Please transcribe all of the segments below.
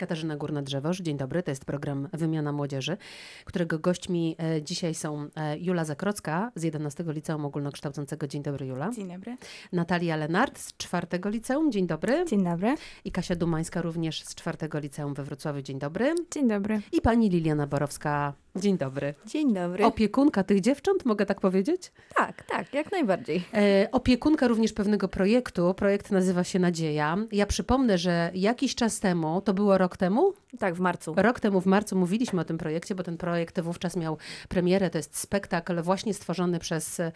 Katarzyna Górna-Drzewoż, dzień dobry. To jest program Wymiana Młodzieży, którego gośćmi e, dzisiaj są e, Jula Zakrocka z 11 Liceum Ogólnokształcącego. Dzień dobry, Jula. Dzień dobry. Natalia Lenart z 4 Liceum. Dzień dobry. Dzień dobry. I Kasia Dumańska również z 4 Liceum we Wrocławiu. Dzień dobry. Dzień dobry. I pani Liliana Borowska. Dzień dobry. Dzień dobry. Opiekunka tych dziewcząt, mogę tak powiedzieć? Tak, tak, jak najbardziej. E, opiekunka również pewnego projektu. Projekt nazywa się Nadzieja. Ja przypomnę, że jakiś czas temu, to było rok temu? Tak, w marcu. Rok temu w marcu mówiliśmy o tym projekcie, bo ten projekt wówczas miał premierę. To jest spektakl właśnie stworzony przez e,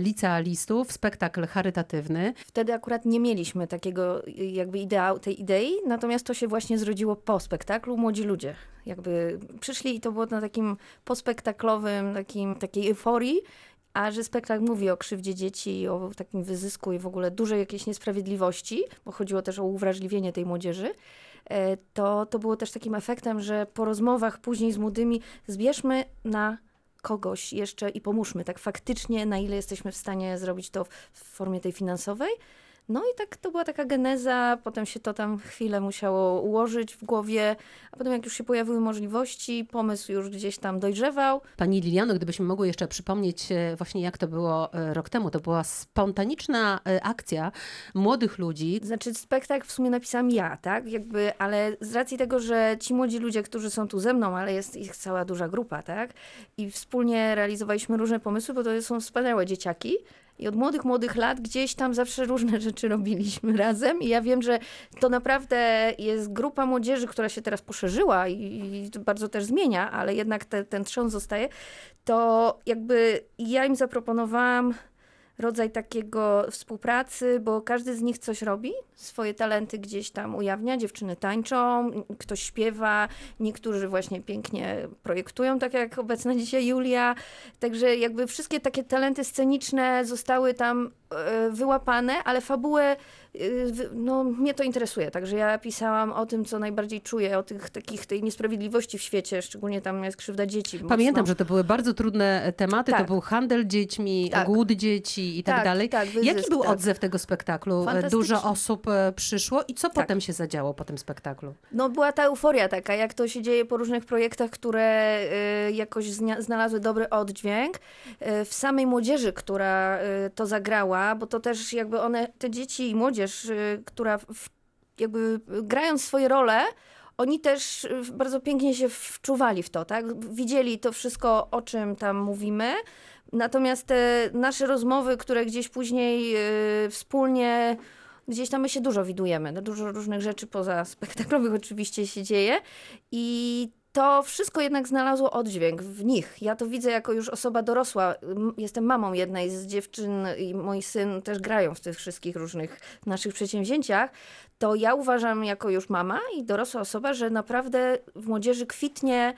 licealistów, spektakl charytatywny. Wtedy akurat nie mieliśmy takiego jakby ideału, tej idei, natomiast to się właśnie zrodziło po spektaklu. Młodzi ludzie jakby przyszli i to było na takim pospektaklowym, takim, takiej euforii, a że spektakl mówi o krzywdzie dzieci, o takim wyzysku i w ogóle dużej jakiejś niesprawiedliwości, bo chodziło też o uwrażliwienie tej młodzieży, e, to, to było też takim efektem, że po rozmowach później z młodymi zbierzmy na kogoś jeszcze i pomóżmy tak faktycznie, na ile jesteśmy w stanie zrobić to w formie tej finansowej. No i tak to była taka geneza, potem się to tam chwilę musiało ułożyć w głowie, a potem jak już się pojawiły możliwości, pomysł już gdzieś tam dojrzewał. Pani Liliano, gdybyśmy mogły jeszcze przypomnieć e, właśnie jak to było e, rok temu, to była spontaniczna e, akcja młodych ludzi. Znaczy spektakl w sumie napisałam ja, tak? Jakby, ale z racji tego, że ci młodzi ludzie, którzy są tu ze mną, ale jest ich cała duża grupa, tak? I wspólnie realizowaliśmy różne pomysły, bo to są wspaniałe dzieciaki, i od młodych, młodych lat gdzieś tam zawsze różne rzeczy robiliśmy razem. I ja wiem, że to naprawdę jest grupa młodzieży, która się teraz poszerzyła i, i bardzo też zmienia, ale jednak te, ten trzon zostaje. To jakby ja im zaproponowałam rodzaj takiego współpracy, bo każdy z nich coś robi, swoje talenty gdzieś tam ujawnia. Dziewczyny tańczą, ktoś śpiewa, niektórzy właśnie pięknie projektują, tak jak obecna dzisiaj Julia. Także jakby wszystkie takie talenty sceniczne zostały tam e, wyłapane, ale fabułę no, mnie to interesuje, także ja pisałam o tym, co najbardziej czuję, o tych takich, tej niesprawiedliwości w świecie, szczególnie tam jest krzywda dzieci. Pamiętam, mocno. że to były bardzo trudne e, tematy, tak. to był handel dziećmi, tak. głód dzieci i tak, tak dalej. Tak, wyzysk, Jaki był tak. odzew tego spektaklu? E, dużo osób e, przyszło i co tak. potem się zadziało po tym spektaklu? No była ta euforia taka, jak to się dzieje po różnych projektach, które y, jakoś znalazły dobry oddźwięk. Y, w samej młodzieży, która y, to zagrała, bo to też jakby one, te dzieci i młodzież y, która w, jakby grając swoje role, oni też y, bardzo pięknie się wczuwali w to, tak? Widzieli to wszystko, o czym tam mówimy. Natomiast te nasze rozmowy, które gdzieś później yy, wspólnie, gdzieś tam my się dużo widujemy, no dużo różnych rzeczy poza spektaklowych oczywiście się dzieje i to wszystko jednak znalazło oddźwięk w nich. Ja to widzę jako już osoba dorosła. Jestem mamą jednej z dziewczyn i mój syn też grają w tych wszystkich różnych naszych przedsięwzięciach. To ja uważam jako już mama i dorosła osoba, że naprawdę w młodzieży kwitnie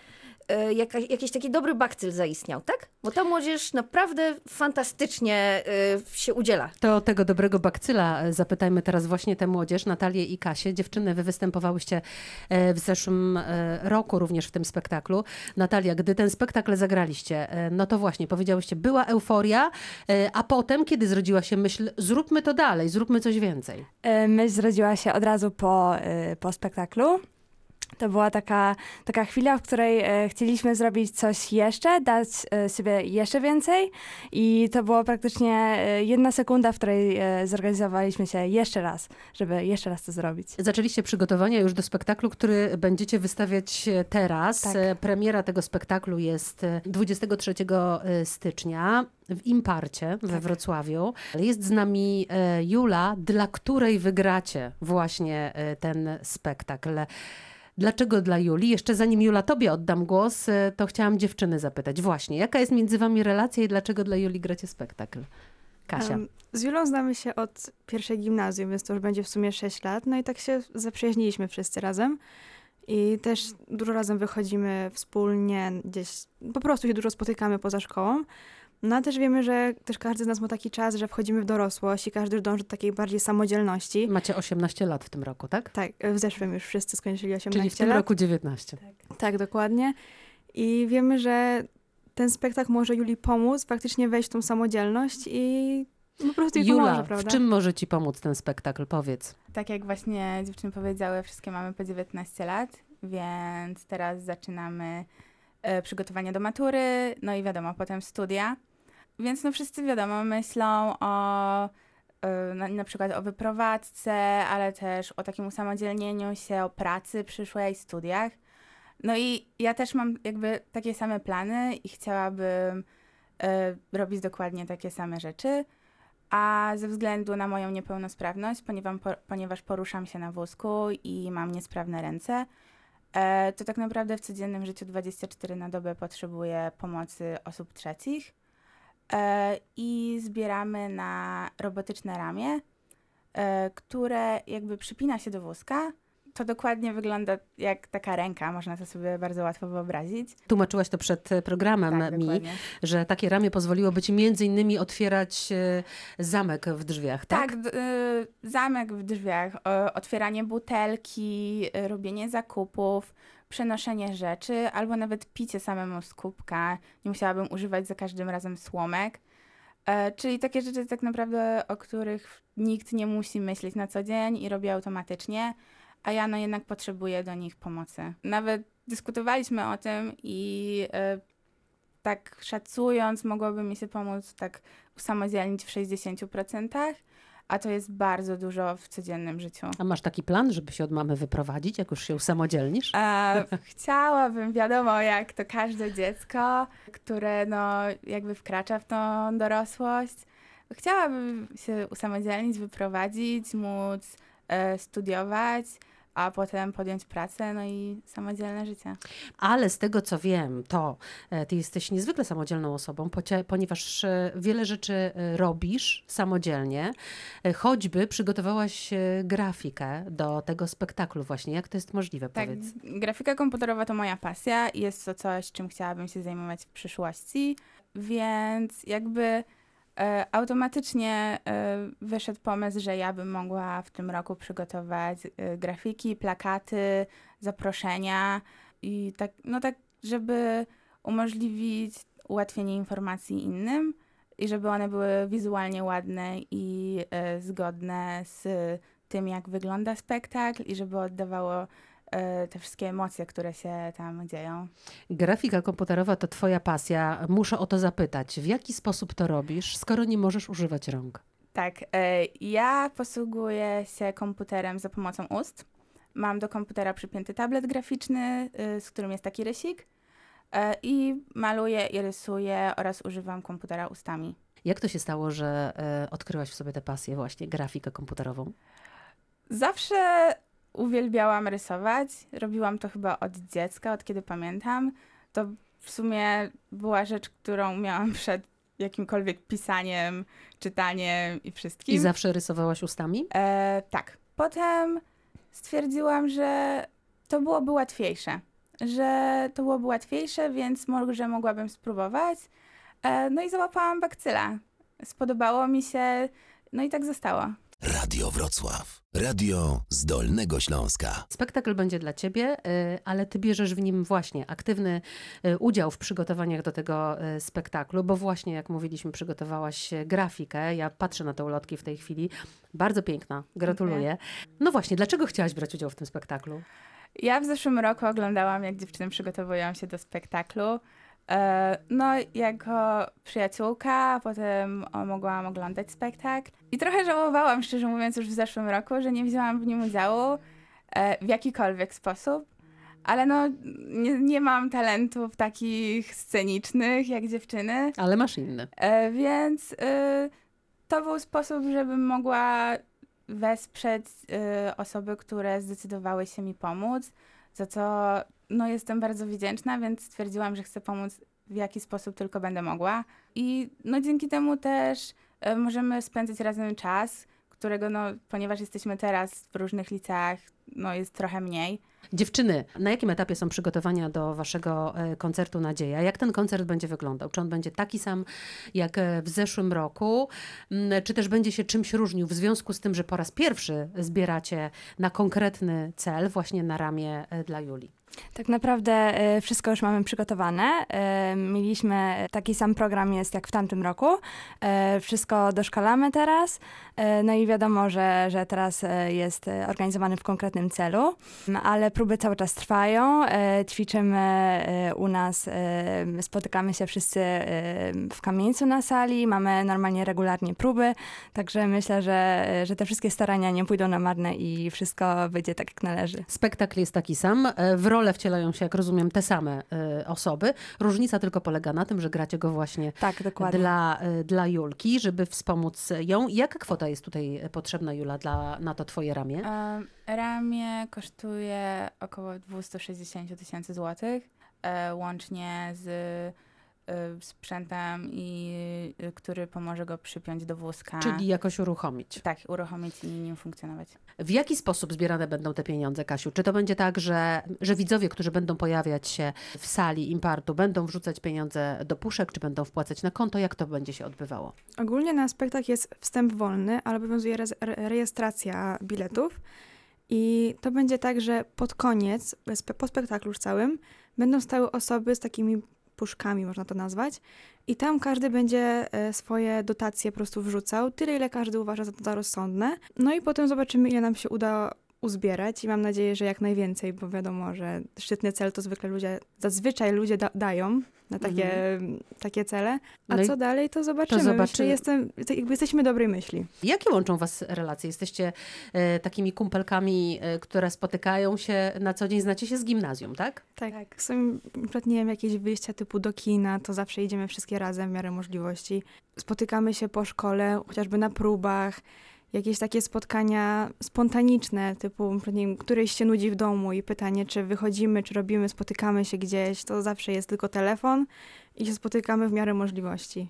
jaka, jakiś taki dobry bakcyl zaistniał, tak? Bo ta młodzież naprawdę fantastycznie e, się udziela. To tego dobrego bakcyla e, zapytajmy teraz właśnie tę młodzież, Natalię i Kasię. Dziewczyny, wy występowałyście w zeszłym roku również w tym spektaklu. Natalia, gdy ten spektakl zagraliście, no to właśnie powiedziałyście, była euforia, a potem, kiedy zrodziła się myśl, zróbmy to dalej, zróbmy coś więcej? Myśl zrodziła się od razu po, po spektaklu. To była taka, taka chwila, w której e, chcieliśmy zrobić coś jeszcze, dać e, sobie jeszcze więcej i to było praktycznie e, jedna sekunda, w której e, zorganizowaliśmy się jeszcze raz, żeby jeszcze raz to zrobić. Zaczęliście przygotowania już do spektaklu, który będziecie wystawiać e, teraz. Tak. E, premiera tego spektaklu jest 23 stycznia w Imparcie we Tak. Wrocławiu. Jest z nami Jula, dla której wygracie właśnie ten spektakl. Dlaczego dla Juli? Jeszcze zanim Jula tobie oddam głos, e, to chciałam dziewczyny zapytać. Właśnie, jaka jest między wami relacja i dlaczego dla Juli gracie spektakl? Kasia. Em, Z Julą znamy się od pierwszej gimnazjum, więc to już będzie w sumie 6 lat. No i tak się zaprzyjaźniliśmy wszyscy razem. I też dużo razem wychodzimy wspólnie, gdzieś po prostu się dużo spotykamy poza szkołą. No a też wiemy, że też każdy z nas ma taki czas, że wchodzimy w dorosłość i każdy dąży do takiej bardziej samodzielności. Macie 18 lat w tym roku, tak? Tak, w zeszłym już wszyscy skończyli 18 Czyli w tym lat. roku 19. Tak, dokładnie. I wiemy, że ten spektakl może Julii pomóc faktycznie wejść w tą samodzielność i Po prostu jej Jula, pomoże, w prawda? czym może ci pomóc ten spektakl? Powiedz. Tak jak właśnie dziewczyny powiedziały, wszystkie mamy po 19 lat, więc teraz zaczynamy e, przygotowania do matury, no i wiadomo, potem studia. Więc no wszyscy wiadomo, myślą o e, na, na przykład o wyprowadzce, ale też o takim usamodzielnieniu się, o pracy przyszłej, studiach. No i ja też mam jakby takie same plany i chciałabym e, robić dokładnie takie same rzeczy. A ze względu na moją niepełnosprawność, ponieważ, po, ponieważ poruszam się na wózku i mam niesprawne ręce, e, to tak naprawdę w codziennym życiu 24 na dobę potrzebuję pomocy osób trzecich. E, I zbieramy na robotyczne ramię, e, które jakby przypina się do wózka. To dokładnie wygląda jak taka ręka, można to sobie bardzo łatwo wyobrazić. Tłumaczyłaś to przed e, programem Tak, mi, dokładnie. że takie ramię pozwoliłoby ci między innymi otwierać zamek w drzwiach, tak? Tak, zamek w drzwiach, otwieranie butelki, robienie zakupów, przenoszenie rzeczy, albo nawet picie samemu z kubka. Nie musiałabym używać za każdym razem słomek. E, czyli takie rzeczy tak naprawdę, o których nikt nie musi myśleć na co dzień i robi automatycznie, a ja no jednak potrzebuję do nich pomocy. Nawet dyskutowaliśmy o tym i e, tak szacując, mogłoby mi się pomóc tak usamodzielnić w 60%, a to jest bardzo dużo w codziennym życiu. A masz taki plan, żeby się od mamy wyprowadzić, jak już się usamodzielnisz? E, chciałabym, wiadomo, jak to każde dziecko, które no jakby wkracza w tą dorosłość, chciałabym się usamodzielnić, wyprowadzić, móc e, studiować, a potem podjąć pracę, no i samodzielne życie. Ale z tego co wiem, to e, ty jesteś niezwykle samodzielną osobą, ponieważ e, wiele rzeczy e, robisz samodzielnie. Choćby przygotowałaś grafikę do tego spektaklu właśnie. Jak to jest możliwe, Tak, powiedz? grafika komputerowa to moja pasja i jest to coś, czym chciałabym się zajmować w przyszłości, więc jakby automatycznie e, wyszedł pomysł, że ja bym mogła w tym roku przygotować e, grafiki, plakaty, zaproszenia i tak, no tak, żeby umożliwić ułatwienie informacji innym i żeby one były wizualnie ładne i e, zgodne z tym, jak wygląda spektakl i żeby oddawało e, te wszystkie emocje, które się tam dzieją. Grafika komputerowa to twoja pasja. Muszę o to zapytać. W jaki sposób to robisz, skoro nie możesz używać rąk? Tak, e, ja posługuję się komputerem za pomocą ust. Mam do komputera przypięty tablet graficzny, y, z którym jest taki rysik. E, I maluję i rysuję oraz używam komputera ustami. Jak to się stało, że e, odkryłaś w sobie tę pasję właśnie, grafikę komputerową? Zawsze uwielbiałam rysować. Robiłam to chyba od dziecka, od kiedy pamiętam. To w sumie była rzecz, którą miałam przed jakimkolwiek pisaniem, czytaniem i wszystkim. I zawsze rysowałaś ustami? E, tak. Potem stwierdziłam, że to byłoby łatwiejsze. Że to byłoby łatwiejsze, więc może mogłabym spróbować. E, no i załapałam bakcyla. Spodobało mi się, no i tak zostało. Radio Wrocław. Radio z Dolnego Śląska. Spektakl będzie dla ciebie, y, ale ty bierzesz w nim właśnie aktywny y, udział w przygotowaniach do tego y, spektaklu, bo właśnie, jak mówiliśmy, przygotowałaś grafikę. Ja patrzę na te ulotki w tej chwili. Bardzo piękna, gratuluję. No właśnie, dlaczego chciałaś brać udział w tym spektaklu? Ja w zeszłym roku oglądałam, jak dziewczyny przygotowują się do spektaklu. E, No, jako przyjaciółka, potem mogłam oglądać spektakl. I trochę żałowałam, szczerze mówiąc, już w zeszłym roku, że nie wzięłam w nim udziału e, w jakikolwiek sposób. Ale no, nie, nie mam talentów takich scenicznych jak dziewczyny. Ale masz inny. E, więc y, to był sposób, żebym mogła wesprzeć y, osoby, które zdecydowały się mi pomóc, za co no, jestem bardzo wdzięczna, więc stwierdziłam, że chcę pomóc w jaki sposób tylko będę mogła. I no, dzięki temu też y, możemy spędzać razem czas, którego, no, ponieważ jesteśmy teraz w różnych liceach, no, jest trochę mniej. Dziewczyny, na jakim etapie są przygotowania do waszego e, koncertu Nadzieja? Jak ten koncert będzie wyglądał? Czy on będzie taki sam jak e, w zeszłym roku? Mm, Czy też będzie się czymś różnił w związku z tym, że po raz pierwszy zbieracie na konkretny cel, właśnie na ramię e, dla Julii? Tak naprawdę e, wszystko już mamy przygotowane. E, Mieliśmy taki sam program jest jak w tamtym roku. E, Wszystko doszkalamy teraz. E, No i wiadomo, że, że teraz e, jest e, organizowany w konkretnym celu, ale próby cały czas trwają. E, Ćwiczymy e, u nas, e, spotykamy się wszyscy e, w kamieńcu na sali, mamy normalnie regularnie próby, także myślę, że, że te wszystkie starania nie pójdą na marne i wszystko wyjdzie tak jak należy. Spektakl jest taki sam. e, W rolę wcielają się, jak rozumiem, te same e, osoby. Różnica tylko polega na tym, że gracie go właśnie Tak, dokładnie. dla, e, dla Julki, żeby wspomóc ją. Jaka kwota jest tutaj e, potrzebna, Jula, dla, na to twoje ramię? Ramię kosztuje około 260 tysięcy złotych, e, łącznie z sprzętem, i, który pomoże go przypiąć do wózka. Czyli jakoś uruchomić. Tak, uruchomić i nim funkcjonować. W jaki sposób zbierane będą te pieniądze, Kasiu? Czy to będzie tak, że, że widzowie, którzy będą pojawiać się w sali Impartu, będą wrzucać pieniądze do puszek, czy będą wpłacać na konto? Jak to będzie się odbywało? Ogólnie na spektakl jest wstęp wolny, ale obowiązuje re- rejestracja biletów. I to będzie tak, że pod koniec, po spektaklu już całym, będą stały osoby z takimi puszkami, można to nazwać. I tam każdy będzie e, swoje dotacje po prostu wrzucał, tyle ile każdy uważa za, za rozsądne. No i potem zobaczymy, ile nam się uda uzbierać i mam nadzieję, że jak najwięcej, bo wiadomo, że szczytny cel to zwykle ludzie, zazwyczaj ludzie da- dają na takie, takie cele. A No co dalej, to zobaczymy. zobaczy- Myślę, jestem, to jakby jesteśmy dobrej myśli. Jakie łączą was relacje? Jesteście e, takimi kumpelkami, e, które spotykają się na co dzień, znacie się z gimnazjum, tak? Tak. Są, na przykład, nie wiem, jakieś wyjścia typu do kina, to zawsze idziemy wszystkie razem w miarę możliwości. Spotykamy się po szkole, chociażby na próbach. Jakieś takie spotkania spontaniczne, typu, nie wiem, któryś się nudzi w domu i pytanie, czy wychodzimy, czy robimy, spotykamy się gdzieś, to zawsze jest tylko telefon i się spotykamy w miarę możliwości.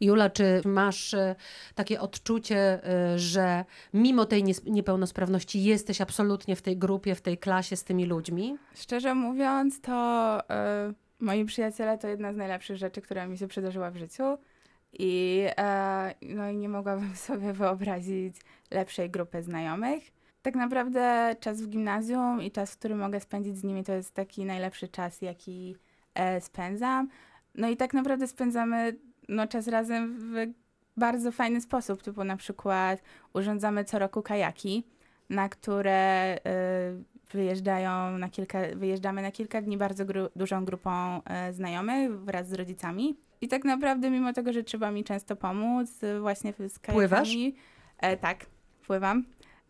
Jula, czy masz e, takie odczucie, e, że mimo tej niepełnosprawności jesteś absolutnie w tej grupie, w tej klasie z tymi ludźmi? Szczerze mówiąc, to e, moi przyjaciele to jedna z najlepszych rzeczy, która mi się przydarzyła w życiu. I, e, no, i nie mogłabym sobie wyobrazić lepszej grupy znajomych. Tak naprawdę czas w gimnazjum i czas, który mogę spędzić z nimi, to jest taki najlepszy czas, jaki e, spędzam. No i tak naprawdę spędzamy no, czas razem w bardzo fajny sposób, typu na przykład urządzamy co roku kajaki, na które y, wyjeżdżają na kilka, wyjeżdżamy na kilka dni bardzo gru, dużą grupą e, znajomych wraz z rodzicami. I tak naprawdę, mimo tego, że trzeba mi często pomóc, y, właśnie w- z kajakami. Pływasz? E, tak, pływam.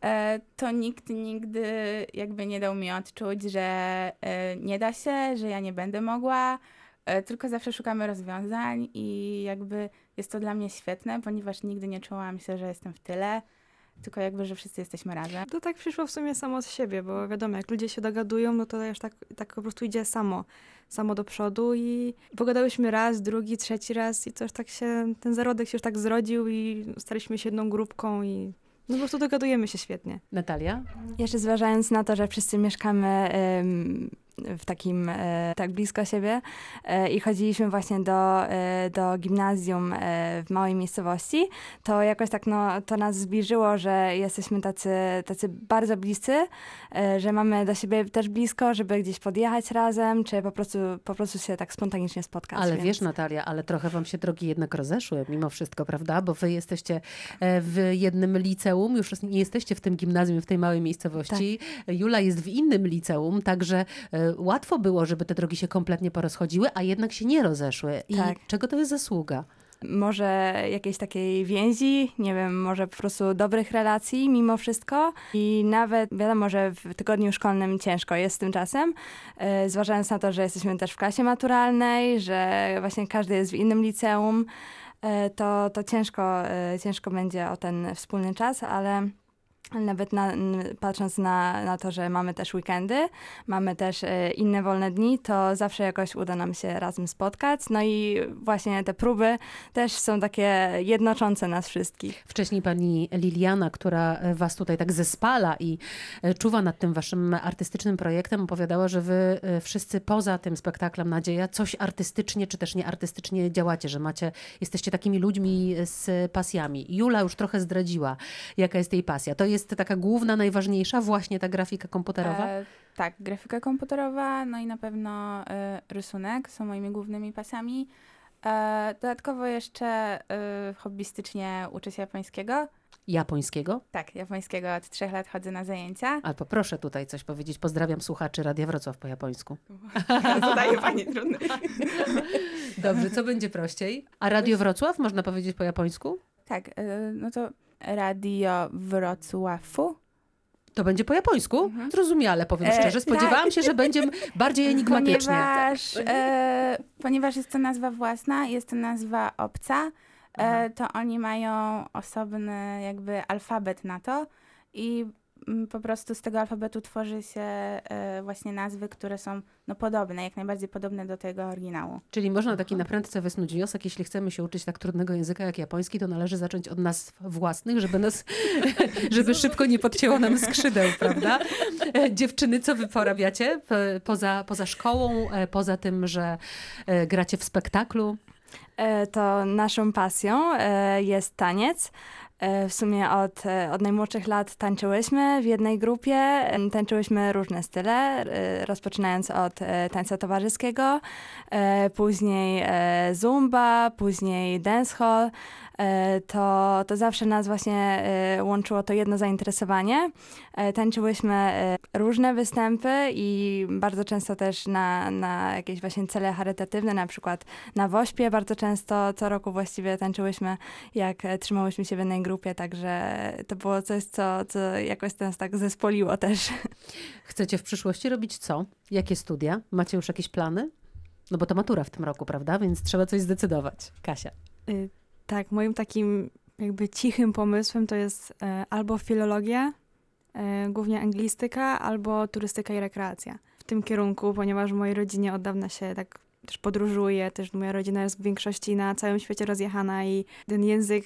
E, to nikt nigdy jakby nie dał mi odczuć, że e, nie da się, że ja nie będę mogła, e, tylko zawsze szukamy rozwiązań i jakby jest to dla mnie świetne, ponieważ nigdy nie czułam się, że jestem w tyle, tylko jakby, że wszyscy jesteśmy razem. To tak przyszło w sumie samo z siebie, bo wiadomo, jak ludzie się dogadują, no to już tak, tak po prostu idzie samo, samo do przodu i pogadałyśmy raz, drugi, trzeci raz i to już tak się, ten zarodek się już tak zrodził i staliśmy się jedną grupką i no po prostu dogadujemy się świetnie. Natalia? Jeszcze zważając na to, że wszyscy mieszkamy w takim, e, tak blisko siebie e, i chodziliśmy właśnie do, e, do gimnazjum w małej miejscowości, to jakoś tak no, to nas zbliżyło, że jesteśmy tacy, tacy bardzo bliscy, że mamy do siebie też blisko, żeby gdzieś podjechać razem, czy po prostu, po prostu się tak spontanicznie spotkać. Ale więc- wiesz, Natalia, ale trochę wam się drogi jednak rozeszły mimo wszystko, prawda? Bo wy jesteście w jednym liceum, już nie jesteście w tym gimnazjum, w tej małej miejscowości. Jula jest w innym liceum, także łatwo było, żeby te drogi się kompletnie porozchodziły, a jednak się nie rozeszły. I Tak. czego to jest zasługa? może jakiejś takiej więzi, nie wiem, może po prostu dobrych relacji mimo wszystko. I nawet wiadomo, że w tygodniu szkolnym ciężko jest z tym czasem, e, zważając na to, że jesteśmy też w klasie maturalnej, że właśnie każdy jest w innym liceum, e, to, to ciężko, e, ciężko będzie o ten wspólny czas, ale Nawet na, patrząc na, na to, że mamy też weekendy, mamy też e, inne wolne dni, to zawsze jakoś uda nam się razem spotkać. No i właśnie te próby też są takie jednoczące nas wszystkich. Wcześniej pani Liliana, która e, was tutaj tak zespala i e, czuwa nad tym waszym artystycznym projektem, opowiadała, że wy wszyscy poza tym spektaklem Nadzieja coś artystycznie czy też nieartystycznie działacie, że macie, jesteście takimi ludźmi z pasjami. Jula już trochę zdradziła, jaka jest jej pasja. To jest taka główna, najważniejsza, właśnie ta grafika komputerowa? E, tak, grafika komputerowa, no i na pewno e, rysunek są moimi głównymi pasami. E, dodatkowo jeszcze e, hobbystycznie uczę się japońskiego. Japońskiego? Tak, japońskiego od trzech lat chodzę na zajęcia. A poproszę tutaj coś powiedzieć. Pozdrawiam słuchaczy Radia Wrocław po japońsku. Zadaje pani trudne. Dobrze, co będzie prościej? A Radio Wrocław można powiedzieć po japońsku? Tak, e, no to Radio Wrocławu. To będzie po japońsku? Mhm. Zrozumiale, powiem E, szczerze. Spodziewałam tak. się, że będzie bardziej enigmatycznie. Ponieważ, e, ponieważ jest to nazwa własna, jest to nazwa obca, e, to oni mają osobny jakby alfabet na to i po prostu z tego alfabetu tworzy się e, właśnie nazwy, które są no, podobne, jak najbardziej podobne do tego oryginału. Czyli można taki na prędce wysnuć wniosek, jeśli chcemy się uczyć tak trudnego języka jak japoński, to należy zacząć od nazw własnych, żeby nas, żeby szybko nie podcięło nam skrzydeł, prawda? E, Dziewczyny, co wy porabiacie poza, poza szkołą, e, poza tym, że gracie w spektaklu? To naszą pasją jest taniec. E, W sumie od, e, od najmłodszych lat tańczyłyśmy w jednej grupie. Tańczyłyśmy różne style, e, rozpoczynając od tańca towarzyskiego, później zumba, później dancehall. E, To, to zawsze nas właśnie e, łączyło to jedno zainteresowanie. E, Tańczyłyśmy różne występy i bardzo często też na, na jakieś właśnie cele charytatywne, na przykład na Wośpie bardzo często, co roku właściwie tańczyłyśmy, jak trzymałyśmy się w jednej grupie, także to było coś, co, co jakoś nas tak zespoliło też. Chcecie w przyszłości robić co? Jakie studia? Macie już jakieś plany? No bo to matura w tym roku, prawda? Więc trzeba coś zdecydować. Kasia. Y, Tak, moim takim jakby cichym pomysłem to jest e, albo filologia, e, głównie anglistyka, albo turystyka i rekreacja. W tym kierunku, ponieważ w mojej rodzinie od dawna się tak też podróżuje, też moja rodzina jest w większości na całym świecie rozjechana i ten język,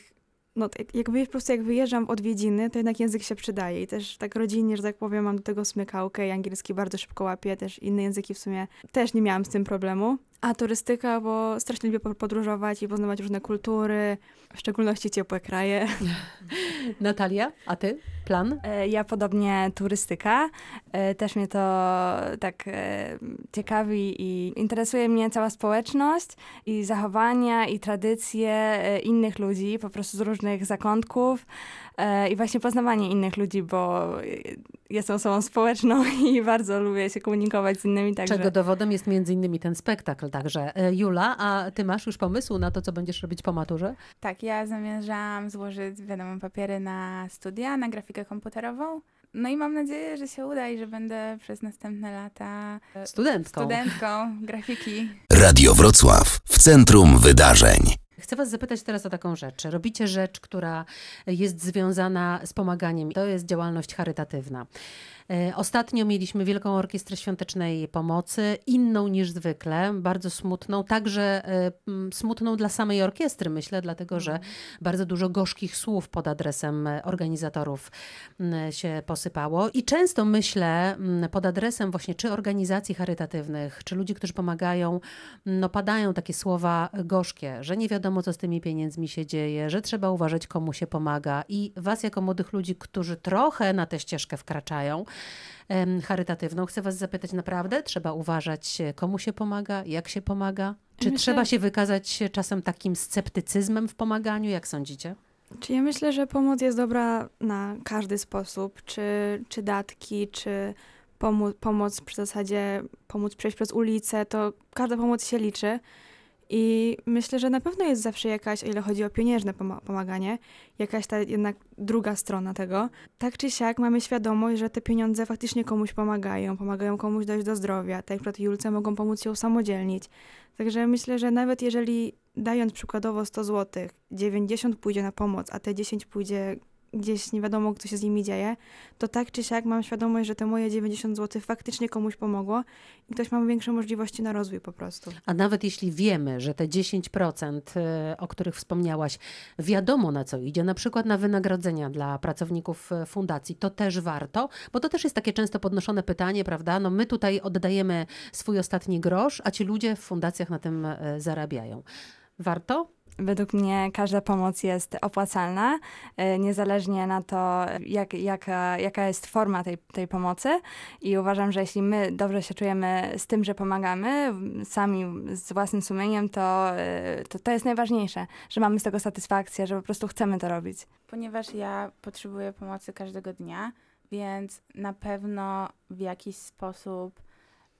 no jak po prostu jak wyjeżdżam w odwiedziny, to jednak język się przydaje i też tak rodzinnie, że tak powiem, mam do tego smykałkę i angielski bardzo szybko łapię, też inne języki w sumie też nie miałam z tym problemu. A turystyka, bo strasznie lubię po- podróżować i poznawać różne kultury, w szczególności ciepłe kraje. Natalia, a ty? Plan? E, Ja podobnie turystyka. E, Też mnie to tak e, ciekawi i interesuje mnie cała społeczność i zachowania i tradycje innych ludzi, po prostu z różnych zakątków i właśnie poznawanie innych ludzi, bo e, jestem osobą społeczną i bardzo lubię się komunikować z innymi, także... Czego dowodem jest między innymi ten spektakl także. E, Jula, a ty masz już pomysł na to, co będziesz robić po maturze? Tak, ja zamierzam złożyć, wiadomo, papiery na studia, na grafikę komputerową. No i mam nadzieję, że się uda i że będę przez następne lata e, Studentką. studentką grafiki. Radio Wrocław w centrum wydarzeń. Chcę Was zapytać teraz o taką rzecz. Robicie rzecz, która jest związana z pomaganiem. To jest działalność charytatywna. E, Ostatnio mieliśmy Wielką Orkiestrę Świątecznej Pomocy, inną niż zwykle, bardzo smutną, także e, smutną dla samej orkiestry, myślę, dlatego że bardzo dużo gorzkich słów pod adresem e, organizatorów się posypało. I często myślę pod adresem właśnie czy organizacji charytatywnych, czy ludzi, którzy pomagają, no padają takie słowa gorzkie, że nie wiadomo, co z tymi pieniędzmi się dzieje, że trzeba uważać, komu się pomaga. I was, jako młodych ludzi, którzy trochę na tę ścieżkę wkraczają, charytatywną, chcę was zapytać naprawdę, trzeba uważać, komu się pomaga, jak się pomaga? Czy Myślę- trzeba się wykazać czasem takim sceptycyzmem w pomaganiu? Jak sądzicie? Czy ja myślę, że pomoc jest dobra na każdy sposób, czy, czy datki, czy pomu- pomoc w zasadzie, pomóc przejść przez ulicę, to każda pomoc się liczy. I myślę, że na pewno jest zawsze jakaś, o ile chodzi o pieniężne poma- pomaganie, jakaś ta jednak druga strona tego. Tak czy siak mamy świadomość, że te pieniądze faktycznie komuś pomagają, pomagają komuś dojść do zdrowia. Tak jak Julce mogą pomóc się usamodzielnić. Także myślę, że nawet jeżeli dając przykładowo 100 zł, 90 pójdzie na pomoc, a te 10 pójdzie gdzieś nie wiadomo, co się z nimi dzieje, to tak czy siak mam świadomość, że te moje 90 zł faktycznie komuś pomogło i ktoś ma większe możliwości na rozwój po prostu. A nawet jeśli wiemy, że te 10%, e, o których wspomniałaś, wiadomo na co idzie, na przykład na wynagrodzenia dla pracowników e, fundacji, to też warto, bo to też jest takie często podnoszone pytanie, prawda? No my tutaj oddajemy swój ostatni grosz, a ci ludzie w fundacjach na tym e, zarabiają. Warto? Według mnie każda pomoc jest opłacalna, e, niezależnie na to, jak, jaka, jaka jest forma tej, tej pomocy. I uważam, że jeśli my dobrze się czujemy z tym, że pomagamy, sami z własnym sumieniem, to, e, to, to jest najważniejsze, że mamy z tego satysfakcję, że po prostu chcemy to robić. Ponieważ ja potrzebuję pomocy każdego dnia, więc na pewno w jakiś sposób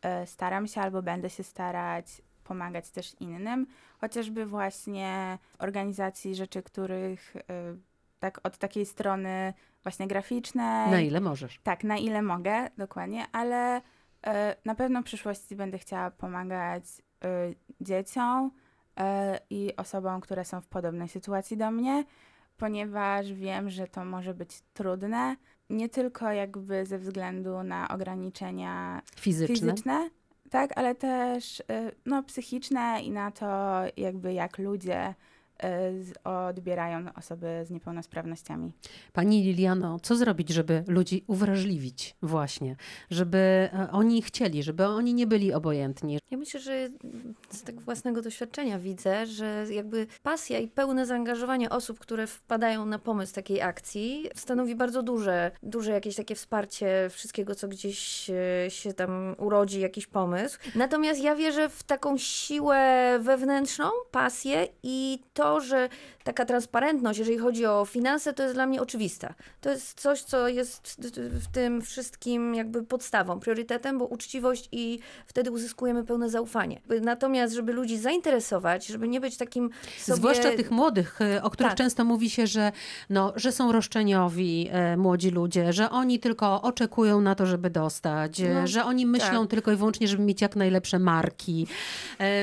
e, staram się albo będę się starać pomagać też innym, chociażby właśnie organizacji rzeczy, których y, tak od takiej strony właśnie graficznej. Na ile możesz? Tak, na ile mogę, dokładnie, ale y, na pewno w przyszłości będę chciała pomagać y, dzieciom i osobom, które są w podobnej sytuacji do mnie, ponieważ wiem, że to może być trudne, nie tylko jakby ze względu na ograniczenia Fizyczne. fizyczne tak, ale też y, no, psychiczne i na to, jakby jak ludzie odbierają osoby z niepełnosprawnościami. Pani Liliano, co zrobić, żeby ludzi uwrażliwić właśnie, żeby e, oni chcieli, żeby oni nie byli obojętni? Ja myślę, że z tak własnego doświadczenia widzę, że jakby pasja i pełne zaangażowanie osób, które wpadają na pomysł takiej akcji, stanowi bardzo duże, duże jakieś takie wsparcie wszystkiego, co gdzieś e, się tam urodzi, jakiś pomysł. Natomiast ja wierzę w taką siłę wewnętrzną, pasję i to, że taka transparentność, jeżeli chodzi o finanse, to jest dla mnie oczywista. To jest coś, co jest w tym wszystkim jakby podstawą, priorytetem, bo uczciwość i wtedy uzyskujemy pełne zaufanie. Natomiast, żeby ludzi zainteresować, żeby nie być takim sobie... Zwłaszcza tych młodych, e, o których Tak. często mówi się, że, no, że są roszczeniowi e, młodzi ludzie, że oni tylko oczekują na to, żeby dostać, e, No, że oni myślą tak. tylko i wyłącznie, żeby mieć jak najlepsze marki.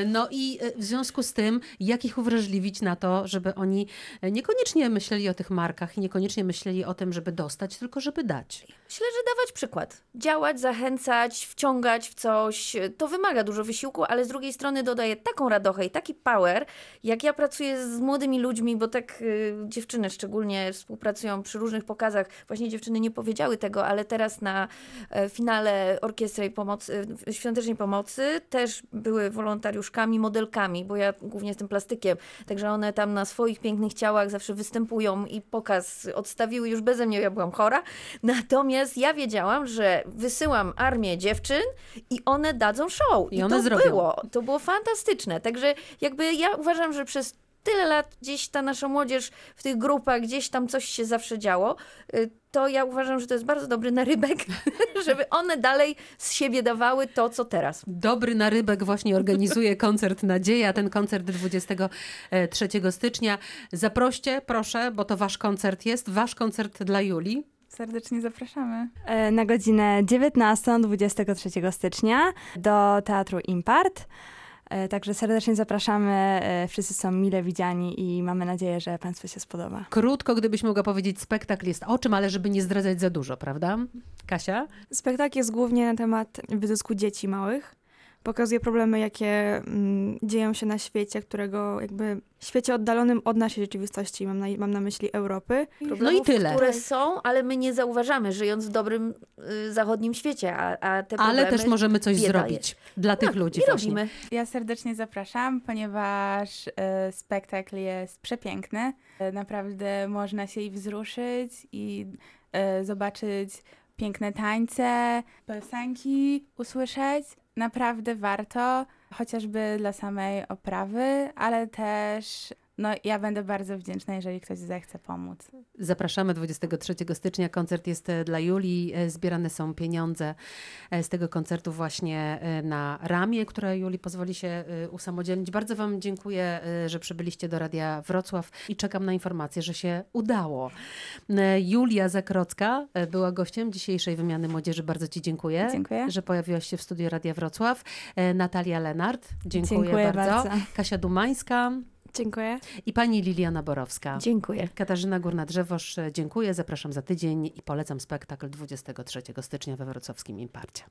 No i w związku z tym, jak ich uwrażliwić na to, żeby oni e, niekoniecznie myśleli o tych markach i niekoniecznie myśleli o tym, żeby dostać, tylko żeby dać. Myślę, że dawać przykład. Działać, zachęcać, wciągać w coś. To wymaga dużo wysiłku, ale z drugiej strony dodaje taką radochę i taki power, jak ja pracuję z młodymi ludźmi, bo tak y, dziewczyny szczególnie współpracują przy różnych pokazach. Właśnie dziewczyny nie powiedziały tego, ale teraz na e, finale Orkiestry Pomocy, e, Świątecznej Pomocy też były wolontariuszkami, modelkami, bo ja głównie jestem plastykiem, także one tam na swoich pięknych ciałach zawsze występują i pokaz odstawiły już beze mnie, ja byłam chora. Natomiast ja wiedziałam, że wysyłam armię dziewczyn i one dadzą show. I one to zrobią. było, to było fantastyczne. Także jakby ja uważam, że przez tyle lat gdzieś ta nasza młodzież w tych grupach, gdzieś tam coś się zawsze działo, y, to ja uważam, że to jest bardzo dobry narybek, żeby one dalej z siebie dawały to, co teraz. Dobry Narybek właśnie organizuje koncert Nadzieja, ten koncert 23 stycznia. Zaproście, proszę, bo to wasz koncert jest, wasz koncert dla Julii. Serdecznie zapraszamy. E, Na godzinę 19, 23 stycznia do Teatru Impart. E, Także serdecznie zapraszamy. e, Wszyscy są mile widziani i mamy nadzieję, że Państwu się spodoba. Krótko, gdybyś mogła powiedzieć, spektakl jest o czym, ale żeby nie zdradzać za dużo, prawda? Kasia? Spektakl jest głównie na temat wyzysku dzieci małych. Pokazuje problemy, jakie mm, dzieją się na świecie, którego jakby świecie oddalonym od naszej rzeczywistości, mam na, mam na myśli Europy. Problemów, tyle. które są, ale my nie zauważamy, żyjąc w dobrym y, zachodnim świecie, a, a te problemy Ale też możemy coś zrobić dla tych Tak, ludzi I właśnie. robimy. Ja serdecznie zapraszam, ponieważ e, spektakl jest przepiękny. E, naprawdę można się i wzruszyć i e, zobaczyć piękne tańce, piosenki, usłyszeć. Naprawdę warto, chociażby dla samej oprawy, ale też no, ja będę bardzo wdzięczna, jeżeli ktoś zechce pomóc. Zapraszamy 23 stycznia. Koncert jest e, dla Julii. E, Zbierane są pieniądze e, z tego koncertu właśnie na ramię, które Julii pozwoli się usamodzielnić. Bardzo Wam dziękuję, że przybyliście do Radia Wrocław i czekam na informację, że się udało. Julia Zakrocka była gościem dzisiejszej wymiany młodzieży. Bardzo Ci dziękuję, Dziękuję. że pojawiłaś się w studiu Radia Wrocław. Natalia Lenart, dziękuję, Dziękuję bardzo. bardzo. Kasia Dumańska. Dziękuję. I pani Liliana Borowska. Dziękuję. Katarzyna Górna-Drzewosz, dziękuję. Zapraszam za tydzień i polecam spektakl 23 stycznia we wrocławskim Imparcie.